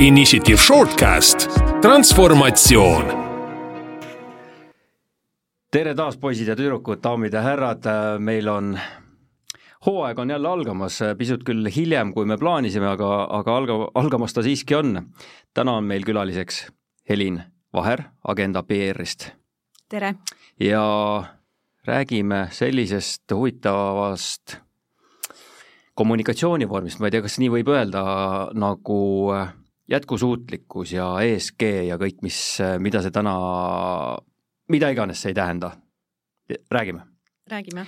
Initiative Shortcast, transformatsioon. tere taas, poisid ja tüdrukud, daamid ja härrad, meil on hooaeg on jälle algamas, pisut küll hiljem, kui me plaanisime, aga, aga alga, algamas ta siiski on. täna on meil külaliseks Helin Vaher Agenda PR-ist. tere! ja räägime sellisest huvitavast kommunikatsioonivormist, ma ei tea, kas nii võib öelda, nagu jätkusuutlikkus ja ESG ja kõik, mis, mida see täna, mida iganes see ei tähenda. räägime. räägime.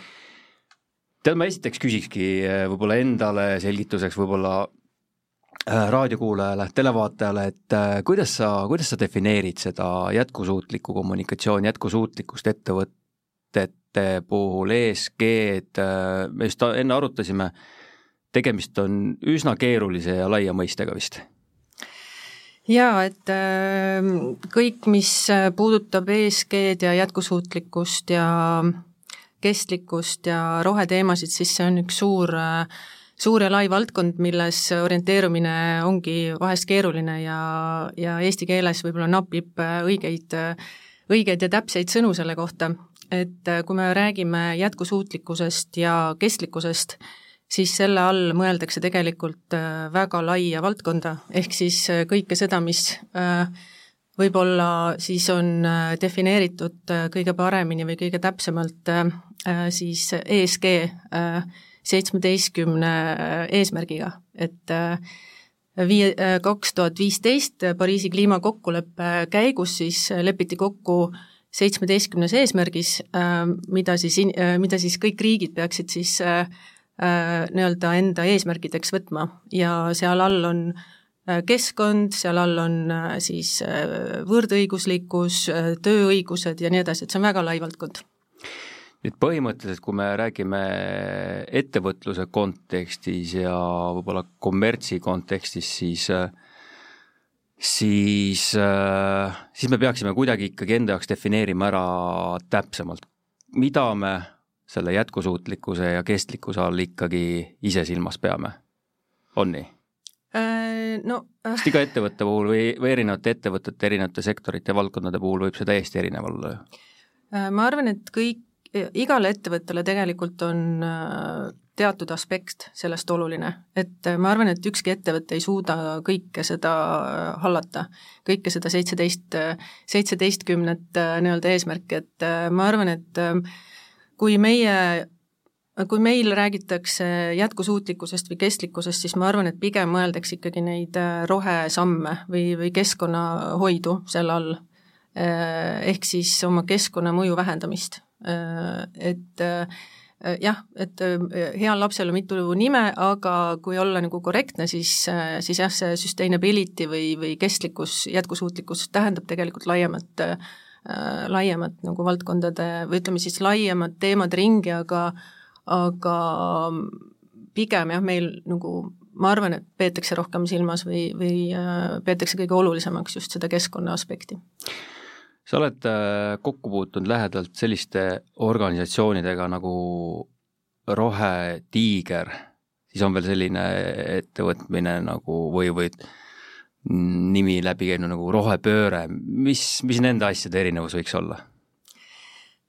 tead, ma esiteks küsikski võib-olla endale selgituseks, võib-olla äh, raadiokuulajale, televaatajale, et äh, kuidas sa, kuidas sa defineerid seda jätkusuutlikku kommunikatsiooni, jätkusuutlikkust ettevõtete puhul, ESG-d, me just enne arutasime tegemist on üsna keerulise ja laia mõistega vist jaa, et äh, kõik, mis puudutab ESG-d ja jätkusuutlikkust ja kestlikkust ja roheteemasid, siis see on üks suur, suur ja lai valdkond, milles orienteerumine ongi vahest keeruline ja, ja eesti keeles võib-olla napib õigeid, õigeid ja täpseid sõnu selle kohta. et kui me räägime jätkusuutlikkusest ja kestlikkusest, siis selle all mõeldakse tegelikult äh, väga laia valdkonda, ehk siis äh, kõike seda, mis äh, võib-olla siis on defineeritud kõige paremini või kõige täpsemalt siis ESG seitsmeteistkümne eesmärgiga, et viie, kaks tuhat viisteist Pariisi kliimakokkuleppe käigus siis lepiti kokku seitsmeteistkümnes eesmärgis, mida siis, mida siis kõik riigid peaksid siis äh, nii-öelda enda eesmärkideks võtma ja seal all on äh, keskkond, seal all on äh, siis võrdõiguslikkus, tööõigused ja nii edasi, et see on väga lai valdkond. nüüd põhimõtteliselt, kui me räägime ettevõtluse kontekstis ja võib-olla kommertsi kontekstis, siis siis, siis me peaksime kuidagi ikkagi enda jaoks defineerima ära täpsemalt, mida me selle jätkusuutlikkuse ja kestlikkuse all ikkagi ise silmas peame, on nii? Äh, no äh... sest iga ettevõtte puhul või, või erinevate ettevõtete, erinevate sektorite ja valdkondade puhul võib see täiesti erinev olla ju. Äh,? Ma arvan, et kõik, igale ettevõttele tegelikult on teatud aspekt sellest oluline, et ma arvan, et ükski ettevõte ei suuda kõike seda hallata, kõike seda seitseteist, seitseteistkümnet nii-öelda eesmärki, et ma arvan, et äh, kui meie kui meil räägitakse jätkusuutlikkusest või kestlikkusest, siis ma arvan, et pigem mõeldakse ikkagi neid äh, rohesamme või, või keskkonnahoidu selle all. Äh, ehk siis oma keskkonnamõju vähendamist. Äh, et jah, et heal lapsel on mitu nime, aga kui olla nagu korrektne, siis, siis jah, see sustainability või, või kestlikkus, jätkusuutlikkus tähendab tegelikult laiemat äh, laiemat nagu valdkondade või ütleme siis laiemat teemade ringi, aga aga pigem jah, meil nagu ma arvan, et peetakse rohkem silmas või, või äh, peetakse kõige olulisemaks just seda keskkonna aspekti. sa oled äh, kokku puutunud lähedalt selliste organisatsioonidega nagu Rohetiiger, siis on veel selline ettevõtmine nagu või, või nimi läbi käinud nagu rohepööre, mis, mis nende asjade erinevus võiks olla?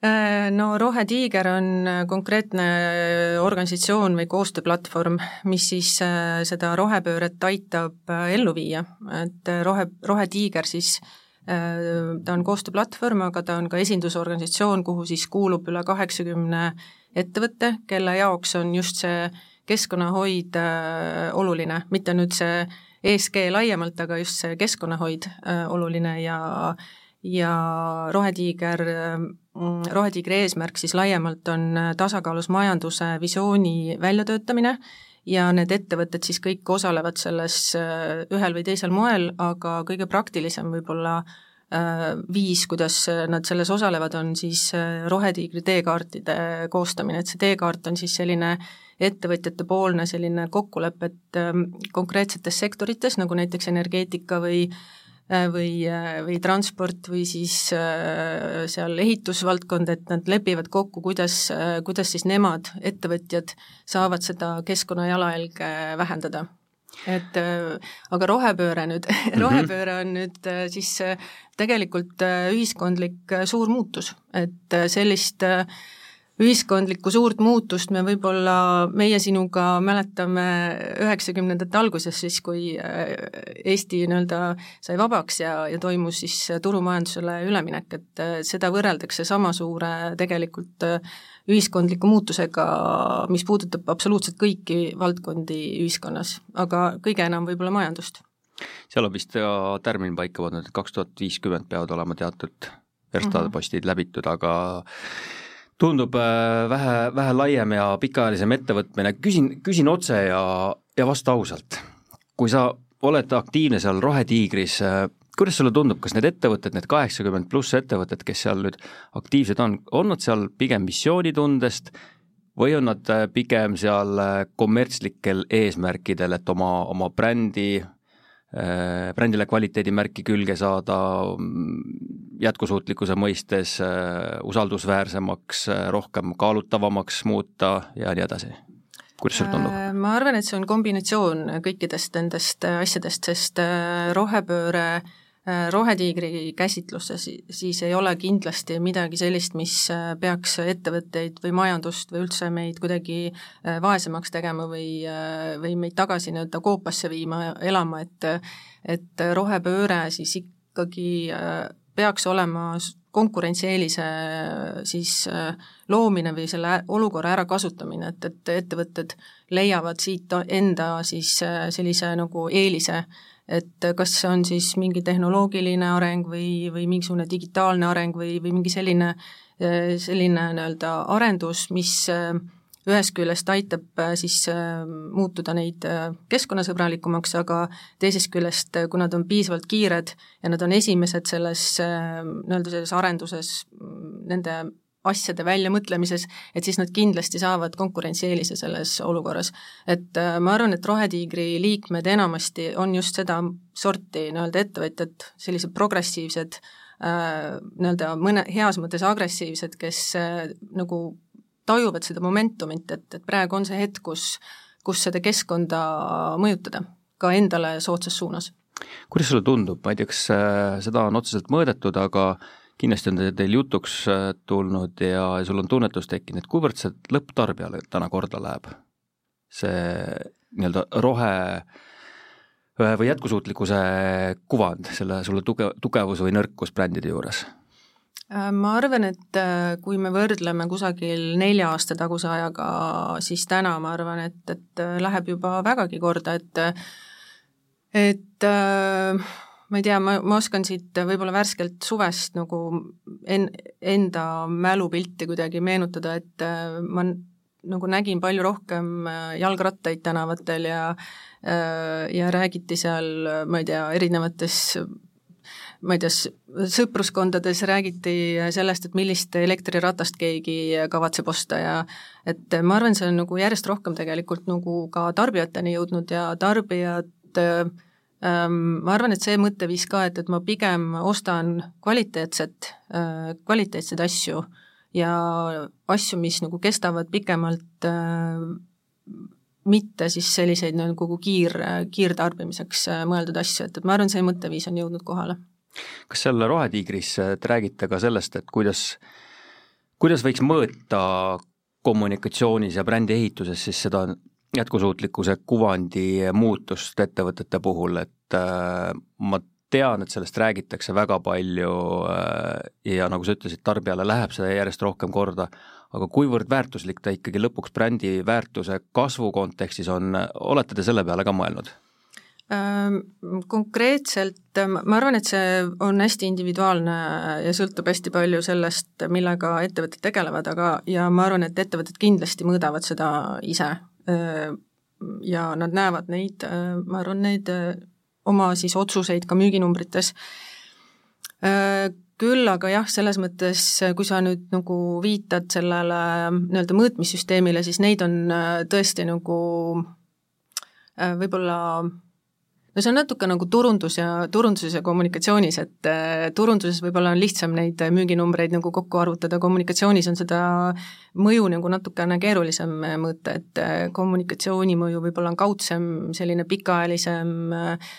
Äh, no Rohetiiger on konkreetne organisatsioon või koostööplatvorm, mis siis äh, seda rohepööret aitab äh, ellu viia, et rohe, Rohetiiger siis ta on koostööplatvorm, aga ta on ka esindusorganisatsioon, kuhu siis kuulub üle kaheksakümne ettevõtte, kelle jaoks on just see keskkonnahoid oluline, mitte nüüd see ESG laiemalt, aga just see keskkonnahoid äh, oluline ja ja Rohetiiger, mm, Rohetiigri eesmärk siis laiemalt on äh, tasakaalus majanduse visiooni väljatöötamine ja need ettevõtted siis kõik osalevad selles äh, ühel või teisel moel, aga kõige praktilisem võib-olla viis, kuidas nad selles osalevad, on siis Rohetiigri teekaartide koostamine, et see teekaart on siis selline ettevõtjate poolne selline kokkulepe, et ähm, konkreetsetes sektorites, nagu näiteks energeetika või äh, või, äh, või transport või siis äh, seal ehitusvaldkond, et nad lepivad kokku, kuidas, kuidas siis nemad, ettevõtjad, saavad seda keskkonna jalajälge vähendada et aga rohepööre nüüd mm, -hmm. rohepööre on nüüd siis tegelikult ühiskondlik suur muutus, et sellist äh, ühiskondlikku suurt muutust me võib-olla, meie sinuga mäletame üheksakümnendate alguses siis, kui äh, Eesti nii-öelda sai vabaks ja, ja toimus siis turumajandusele üleminek, et äh, seda võrreldakse sama suure tegelikult äh, ühiskondliku muutusega, mis puudutab absoluutselt kõiki valdkondi ühiskonnas, aga kõige enam võib-olla majandust. seal on vist tärmin paika pandud, et kaks tuhat viiskümmend peavad olema teatud verstapostid mm -hmm. läbitud, aga tundub äh, vähe, vähe laiem ja pikaajalisem ettevõtmine, küsin, küsin otse ja, ja vasta ausalt. kui sa oled aktiivne seal Rohetiigris, äh, kuidas sulle tundub, kas need ettevõtted, need kaheksakümmend pluss ettevõtted, kes seal nüüd aktiivsed on, on nad seal pigem missioonitundest või on nad äh, pigem seal kommertslikel eesmärkidel, et oma, oma brändi brändile kvaliteedimärki külge saada, mm, jätkusuutlikkuse mõistes äh, usaldusväärsemaks, äh, rohkem kaalutavamaks muuta ja nii edasi? kuidas sulle tundub? Ma arvan, et see on kombinatsioon kõikidest nendest asjadest, sest rohepööre äh, Äh, rohetiigri käsitlusse, siis ei ole kindlasti midagi sellist, mis äh, peaks ettevõtteid või majandust või üldse meid kuidagi äh, vaesemaks tegema või, või meid tagasi nii-öelda koopasse viima, elama, et et rohepööre siis ikkagi peaks olema konkurentsieelise siis loomine või selle olukorra ärakasutamine, et, et ettevõtted leiavad siit enda siis sellise nagu eelise et kas see on siis mingi tehnoloogiline areng või, või mingisugune digitaalne areng või, või mingi selline, selline nii-öelda arendus, mis äh, ühest küljest aitab äh, siis äh, muutuda neid keskkonnasõbralikumaks, aga teisest küljest, kui nad on piisavalt kiired ja nad on esimesed selles nii-öelda selles arenduses, nende asjade väljamõtlemises, et siis nad kindlasti saavad konkurentsieelise selles olukorras. et äh, ma arvan, et Rohetiigri liikmed enamasti on just seda sorti nii-öelda ettevõtjad, sellised progressiivsed äh,, nii-öelda mõne, heas mõttes agressiivsed, kes äh, nagu tajuvad seda momentumit, et, et praegu on see hetk, kus, kus seda keskkonda mõjutada, ka endale soodsas suunas. kuidas sulle tundub, ma ei tea, kas seda on otseselt mõõdetud, aga kindlasti on teil jutuks äh, tulnud ja sul on tunnetus tekkinud, kuivõrd see lõpptarbijale täna korda läheb? see nii-öelda rohe äh, või jätkusuutlikkuse kuvand, selle sulle tuge, tugevus või nõrkus brändide juures? Äh, ma arvan, et kui me võrdleme kusagil nelja aasta taguse ajaga, siis täna ma arvan, et, et läheb juba vägagi korda, et et äh, ma ei tea, ma, ma oskan siit võib-olla värskelt suvest nagu en-, enda mälupilti kuidagi meenutada, et äh, ma nagu nägin palju rohkem äh, jalgrattaid tänavatel ja äh, ja räägiti seal, ma ei tea, erinevates ma ei tea, sõpruskondades räägiti sellest, et millist elektriratast keegi kavatseb osta ja et ma arvan, see on nagu järjest rohkem tegelikult nagu ka tarbijateni jõudnud ja tarbijad äh, ma arvan, et see mõtteviis ka, et, et ma pigem ostan kvaliteetset, kvaliteetseid asju ja asju, mis nagu kestavad pikemalt, mitte siis selliseid nagu kiir, kiirtarbimiseks mõeldud asju, et, et ma arvan, see mõtteviis on jõudnud kohale. kas seal Rohetiigris te räägite ka sellest, et kuidas, kuidas võiks mõõta kommunikatsioonis ja brändi ehituses siis seda jätkusuutlikkuse kuvandi muutust ettevõtete puhul, et äh, ma tean, et sellest räägitakse väga palju äh, ja nagu sa ütlesid, tarbijale läheb see järjest rohkem korda, aga kuivõrd väärtuslik ta ikkagi lõpuks brändi väärtuse kasvu kontekstis on, olete te selle peale ka mõelnud? Ähm, konkreetselt ma arvan, et see on hästi individuaalne ja sõltub hästi palju sellest, millega ettevõtted tegelevad, aga, ja ma arvan, et ettevõtted kindlasti mõõdavad seda ise ja nad näevad neid, ma arvan, neid oma siis otsuseid ka müüginumbrites. Küll aga jah, selles mõttes, kui sa nüüd nagu viitad sellele nii-öelda mõõtmissüsteemile, siis neid on tõesti nagu võib-olla no see on natuke nagu turundus ja, turunduses ja kommunikatsioonis, et äh, turunduses võib-olla on lihtsam neid müüginumbreid nagu kokku arvutada, kommunikatsioonis on seda mõju nagu natukene keerulisem mõõta, et äh, kommunikatsiooni mõju võib-olla on kaudsem, selline pikaajalisem äh,,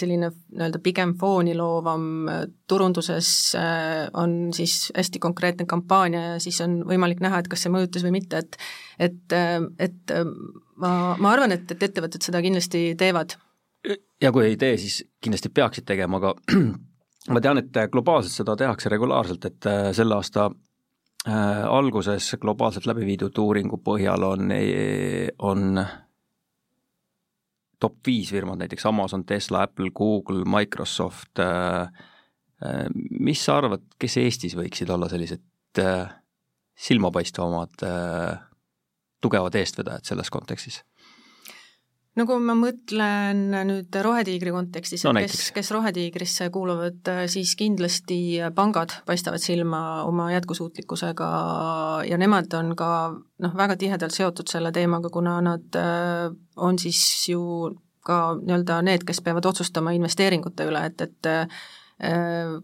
selline nii-öelda pigem fooni loovam, turunduses äh, on siis hästi konkreetne kampaania ja siis on võimalik näha, et kas see mõjutas või mitte, et et, äh, et äh, ma, ma arvan, et, et ettevõtted seda kindlasti teevad ja kui ei tee, siis kindlasti peaksid tegema, aga ma tean, et globaalselt seda tehakse regulaarselt, et äh, selle aasta äh, alguses globaalselt läbi viidud uuringu põhjal on, on top viis firmad, näiteks Amazon, Tesla, Apple, Google, Microsoft, äh, mis sa arvad, kes Eestis võiksid olla sellised silmapaistvamad tugevad eestvedajad selles kontekstis? No kui ma mõtlen nüüd Rohetiigri kontekstis no,, et kes, kes Rohetiigrisse kuuluvad, siis kindlasti pangad paistavad silma oma jätkusuutlikkusega ja nemad on ka noh, väga tihedalt seotud selle teemaga, kuna nad äh, on siis ju ka nii-öelda need, kes peavad otsustama investeeringute üle, et, et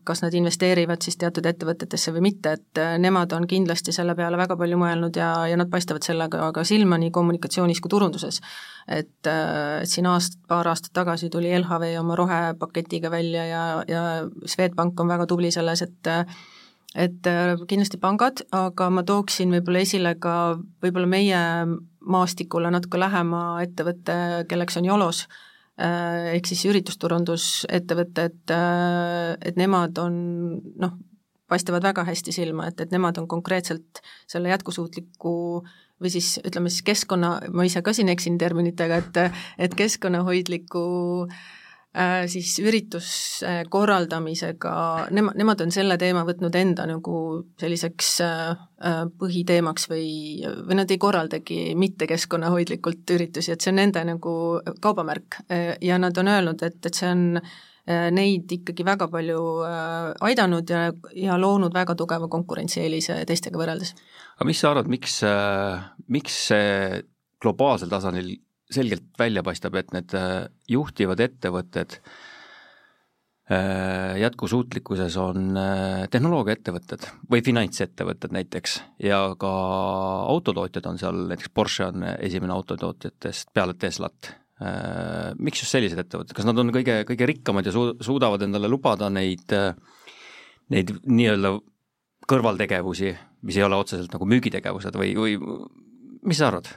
kas nad investeerivad siis teatud ettevõtetesse või mitte, et äh, nemad on kindlasti selle peale väga palju mõelnud ja, ja nad paistavad sellega ka silma nii kommunikatsioonis kui turunduses. et, äh, siin aast-, paar aastat tagasi tuli LHV oma rohepaketiga välja ja, ja Swedbank on väga tubli selles, et et kindlasti pangad, aga ma tooksin võib-olla esile ka võib-olla meie maastikule natuke lähema ettevõtte, kelleks on Yolos Äh, ehk siis üritusturundusettevõtted, äh, et nemad on noh, paistavad väga hästi silma, et, et nemad on konkreetselt selle jätkusuutliku või siis ütleme siis keskkonna, ma ise ka siin eksin terminitega, et et keskkonnahoidliku äh, Äh, siis ürituse korraldamisega, nema, nemad on selle teema võtnud enda nagu selliseks äh, äh, põhiteemaks või, või nad ei korraldagi mitte keskkonnahoidlikult üritusi, et see on nende nagu kaubamärk ja nad on öelnud, et, et see on neid ikkagi väga palju aidanud ja, ja loonud väga tugeva konkurentsieelise teistega võrreldes. aga mis sa arvad, miks, miks see globaalsel tasandil selgelt välja paistab, et need äh, juhtivad ettevõtted äh, jätkusuutlikkuses on äh, tehnoloogiaettevõtted või finantsettevõtted näiteks ja ka autotootjad on seal, näiteks Porsche on esimene autotootjatest peale Teslat. Miks just sellised ettevõtted, kas nad on kõige, kõige rikkamad ja su-, suudavad endale lubada neid, neid nii-öelda kõrvaltegevusi, mis ei ole otseselt nagu müügitegevused või, või mis sa arvad?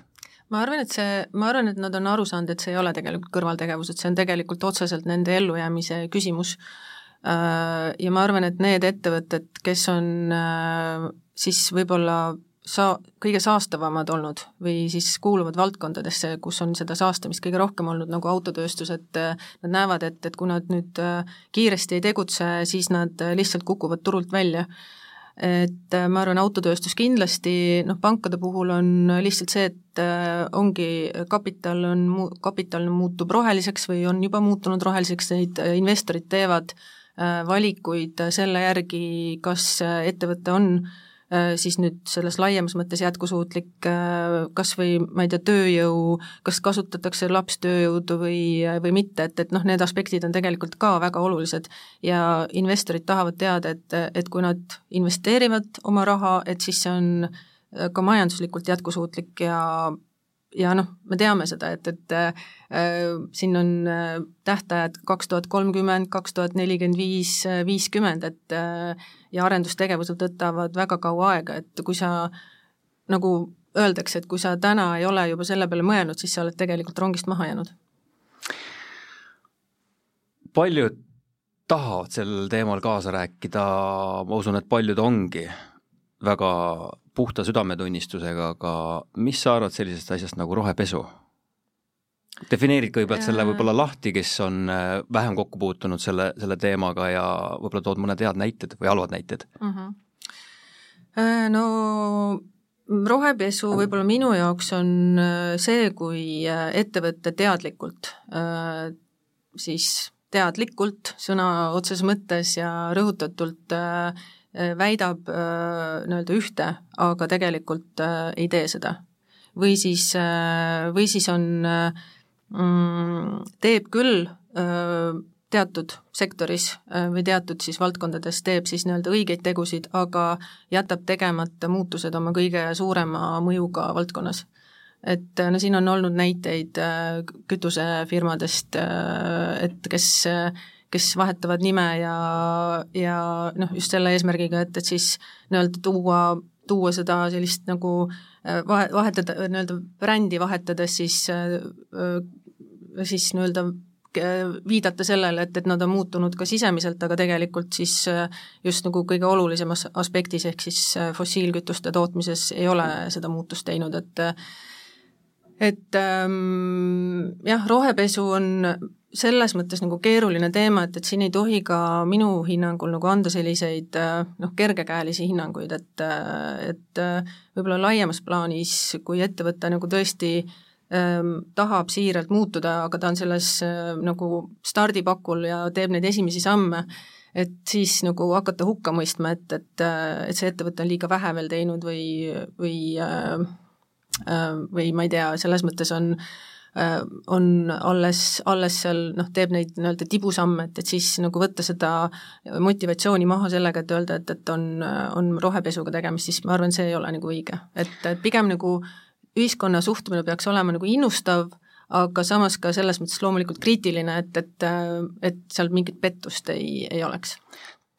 Ma arvan, et see, ma arvan, et nad on aru saanud, et see ei ole tegelikult kõrvaltegevus, et see on tegelikult otseselt nende ellujäämise küsimus. Äh, ja ma arvan, et need ettevõtted, kes on äh, siis võib-olla saa-, kõige saastavamad olnud või siis kuuluvad valdkondadesse, kus on seda saastamist kõige rohkem olnud, nagu autotööstus, et äh, nad näevad, et, et kui nad nüüd kiiresti ei tegutse, siis nad lihtsalt kukuvad turult välja et äh, ma arvan, autotööstus kindlasti, noh pankade puhul on lihtsalt see, et äh, ongi, kapital on kapital muutub roheliseks või on juba muutunud roheliseks, neid äh, investorid teevad valikuid selle järgi, kas ettevõte on äh, Äh, siis nüüd selles laiemas mõttes jätkusuutlik, äh, kas või ma ei tea, tööjõu, kas kasutatakse lapstööjõudu või, või mitte, et, et noh, need aspektid on tegelikult ka väga olulised. Ja investorid tahavad teada, et, et kui nad investeerivad oma raha, et siis see on äh, ka majanduslikult jätkusuutlik ja ja noh, me teame seda, et, et äh, siin on äh, tähtajad kaks tuhat kolmkümmend, kaks tuhat nelikümmend viis, viiskümmend, et äh, ja arendustegevused võtavad väga kaua aega, et kui sa nagu öeldakse, et kui sa täna ei ole juba selle peale mõelnud, siis sa oled tegelikult rongist maha jäänud. paljud tahavad sel teemal kaasa rääkida, ma usun, et paljud ongi väga puhta südametunnistusega, aga mis sa arvad sellisest asjast nagu rohepesu? defineerid kõigepealt selle võib-olla lahti, kes on äh, vähem kokku puutunud selle, selle teemaga ja võib-olla tood mõned head näited või halvad näited mm? -hmm. No rohepesu võib-olla minu jaoks on äh, see, kui ettevõte teadlikult siis teadlikult sõna otseses mõttes ja rõhutatult äh, Äh, väidab äh, nii-öelda ühte, aga tegelikult äh, ei tee seda. või siis, või siis on mm, teeb küll teatud sektoris või teatud siis valdkondades teeb siis nii-öelda õigeid tegusid, aga jätab tegemata muutused oma kõige suurema mõjuga valdkonnas et no siin on olnud näiteid kütusefirmadest, et kes kes vahetavad nime ja, ja noh, just selle eesmärgiga, et, et siis nii-öelda tuua, tuua seda sellist nagu vahe, vahetada, nii-öelda brändi vahetades siis, siis nii-öelda viidata sellele, et, et nad on muutunud ka sisemiselt, aga tegelikult siis just nagu kõige olulisemas aspektis, ehk siis fossiilkütuste tootmises ei ole seda muutust teinud, et et ähm, jah, rohepesu on selles mõttes nagu keeruline teema, et, et siin ei tohi ka minu hinnangul nagu anda selliseid noh, kergekäelisi hinnanguid, et, et võib-olla laiemas plaanis, kui ettevõte nagu tõesti ähm, tahab siiralt muutuda, aga ta on selles äh, nagu stardipakul ja teeb neid esimesi samme, et siis nagu hakata hukka mõistma, et, et, et see ettevõte on liiga vähe veel teinud või, või äh, või ma ei tea, selles mõttes on äh, Äh, on alles, alles seal noh, teeb neid nii-öelda tibusamme, et, et siis nagu võtta seda motivatsiooni maha sellega, et öelda, et, et on, on rohepesuga tegemist, siis ma arvan, see ei ole nagu õige. et, et pigem nagu ühiskonna suhtumine peaks olema nagu innustav, aga samas ka selles mõttes loomulikult kriitiline, et, et, et seal mingit pettust ei, ei oleks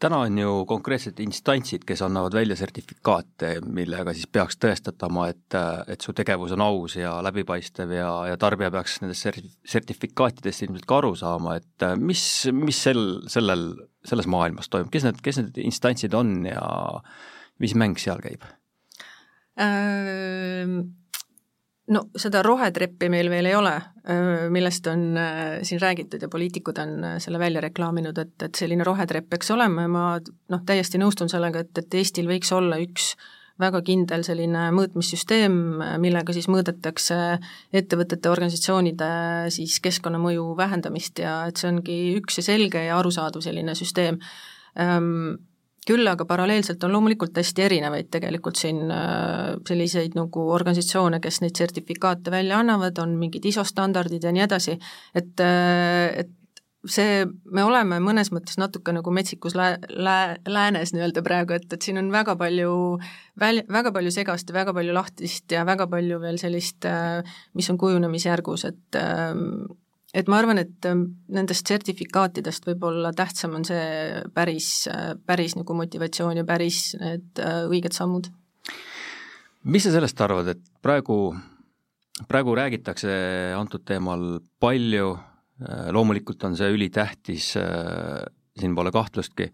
täna on ju konkreetsed instantsid, kes annavad välja sertifikaate, millega siis peaks tõestatama, et, et su tegevus on aus ja läbipaistev ja, ja tarbija peaks nendest sertifikaatidest ilmselt ka aru saama, et mis, mis sel, sellel, selles maailmas toimub, kes need, kes need instantsid on ja mis mäng seal käib ähm.? No seda rohetreppi meil veel ei ole, millest on siin räägitud ja poliitikud on selle välja reklaaminud, et, et selline rohetrepp peaks olema ja ma noh, täiesti nõustun sellega, et, et Eestil võiks olla üks väga kindel selline mõõtmissüsteem, millega siis mõõdetakse ettevõtete, organisatsioonide siis keskkonnamõju vähendamist ja et see ongi üks ja selge ja arusaadav selline süsteem küll aga paralleelselt on loomulikult hästi erinevaid tegelikult siin äh, selliseid nagu organisatsioone, kes neid sertifikaate välja annavad, on mingid ISO standardid ja nii edasi, et, äh, et see, me oleme mõnes mõttes natuke nagu metsikus lää-, lää-, läänes nii-öelda praegu, et, et siin on väga palju väl-, väga palju segast ja väga palju lahtist ja väga palju veel sellist, äh, mis on kujunemisjärgus, et et ma arvan, et ähm, nendest sertifikaatidest võib-olla tähtsam on see päris, äh, päris nagu motivatsioon ja päris need äh, õiged sammud. mis sa sellest arvad, et praegu, praegu räägitakse antud teemal palju, äh, loomulikult on see ülitähtis, siin pole kahtlustki,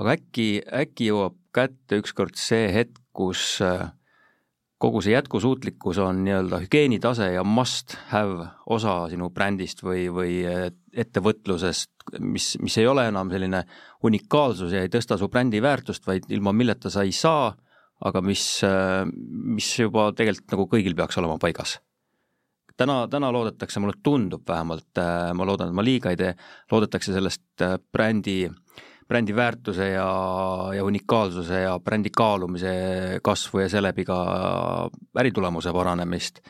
aga äkki, äkki jõuab kätte ükskord see hetk, kus äh, kogu see jätkusuutlikkus on nii-öelda hügieenitase ja must have osa sinu brändist või, või ettevõtlusest, mis, mis ei ole enam selline unikaalsus ja ei tõsta su brändi väärtust, vaid ilma milleta sa ei saa, aga mis, mis juba tegelikult nagu kõigil peaks olema paigas. täna, täna loodetakse, mulle tundub vähemalt, ma loodan, et ma liiga ei tee, loodetakse sellest brändi äh, brändi väärtuse ja, ja unikaalsuse ja brändi kaalumise kasvu ja seeläbi ka äritulemuse paranemist.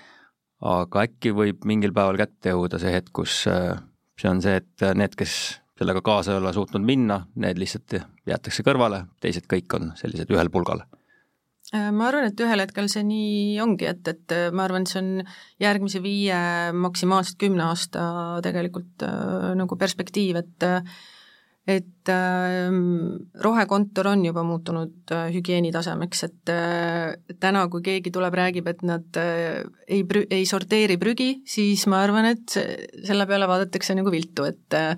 aga äkki võib mingil päeval kätte jõuda see hetk, kus äh, see on see, et need, kes sellega kaasa ei ole suutnud minna, need lihtsalt jäetakse kõrvale, teised kõik on sellised ühel pulgal äh, ma arvan, et ühel hetkel see nii ongi, et, et äh, ma arvan, see on järgmise viie, maksimaalselt kümne aasta tegelikult äh, nagu perspektiiv, et äh, et äh, rohekontor on juba muutunud äh, hügieenitasemeks, et äh, täna, kui keegi tuleb, räägib, et nad äh, ei prü-, ei sorteeri prügi, siis ma arvan, et selle peale vaadatakse nagu viltu, et äh,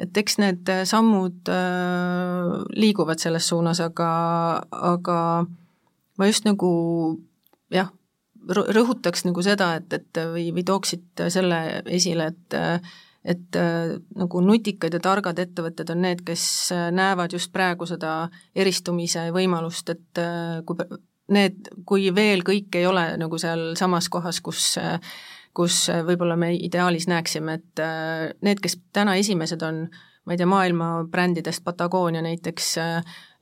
et eks need sammud äh, liiguvad selles suunas, aga, aga ma just nagu jah, rõhutaks nagu seda, et, et või, või tooksid selle esile, et äh, et äh, nagu nutikad ja targad ettevõtted on need, kes äh, näevad just praegu seda eristumise võimalust, et äh, kui need, kui veel kõik ei ole nagu seal samas kohas, kus kus võib-olla me ideaalis näeksime, et need, kes täna esimesed on, ma ei tea, maailma brändidest Patagonia näiteks,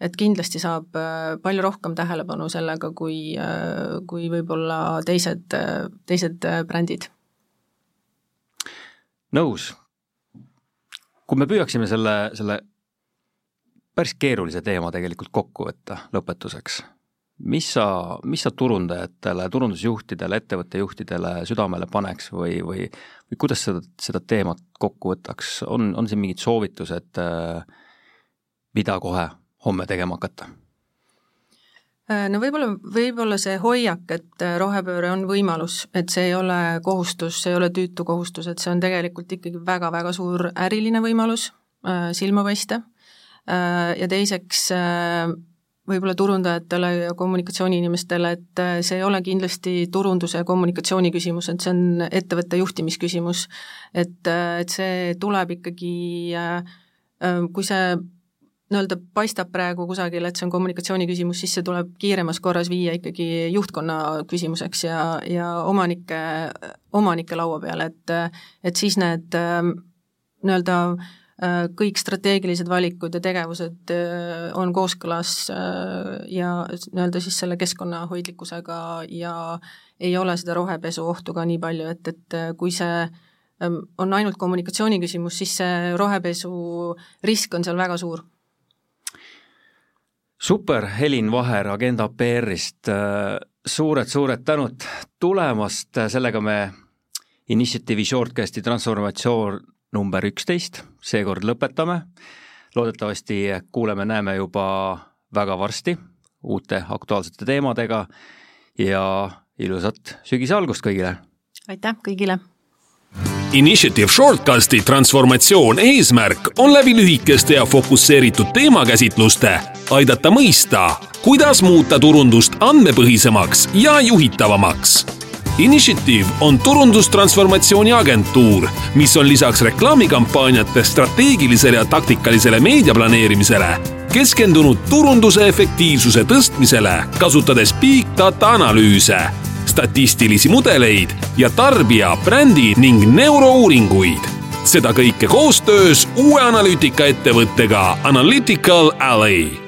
et kindlasti saab palju rohkem tähelepanu sellega, kui, kui võib-olla teised, teised brändid nõus. kui me püüaksime selle, selle päris keerulise teema tegelikult kokku võtta lõpetuseks, mis sa, mis sa turundajatele, turundusjuhtidele, ettevõtte juhtidele südamele paneks või, või, või kuidas seda, seda teemat kokku võtaks, on, on siin mingid soovitused, mida kohe homme tegema hakata? No võib-olla, võib-olla see hoiak, et rohepööre on võimalus, et see ei ole kohustus, see ei ole tüütu kohustus, et see on tegelikult ikkagi väga-väga suur äriline võimalus äh, silma paista äh,, ja teiseks äh, võib-olla turundajatele ja kommunikatsiooniinimestele, et äh, see ei ole kindlasti turunduse ja kommunikatsiooni küsimus, et see on ettevõtte juhtimisküsimus. et, äh, et see tuleb ikkagi, äh, kui see nii-öelda paistab praegu kusagil, et see on kommunikatsiooni küsimus, siis see tuleb kiiremas korras viia ikkagi juhtkonna küsimuseks ja, ja omanike, omanike laua peale, et et siis need nii-öelda kõik strateegilised valikud ja tegevused on kooskõlas ja nii-öelda siis selle keskkonnahoidlikkusega ja ei ole seda rohepesu ohtu ka nii palju, et, et kui see on ainult kommunikatsiooni küsimus, siis see rohepesu risk on seal väga suur super, Helin Vaher Agenda PR-ist, suured-suured tänud tulemast, sellega me Initiative'i shortcasti transformatsioon number üksteist seekord lõpetame. loodetavasti kuuleme-näeme juba väga varsti uute aktuaalsete teemadega ja ilusat sügise algust kõigile! aitäh kõigile! Initiative Shortcasti transformatsioon eesmärk on läbi lühikeste ja fokusseeritud teemakäsitluste aidata mõista, kuidas muuta turundust andmepõhisemaks ja juhitavamaks. Initiative on turundustransformatsiooni agentuur, mis on lisaks reklaamikampaaniate strateegilisele ja taktikalisele meediaplaneerimisele keskendunud turunduse efektiivsuse tõstmisele, kasutades big data analüüse statistilisi mudeleid ja tarbija, brändi ning neurouuringuid. seda kõike koostöös uue analüütikaettevõttega Analytical Alley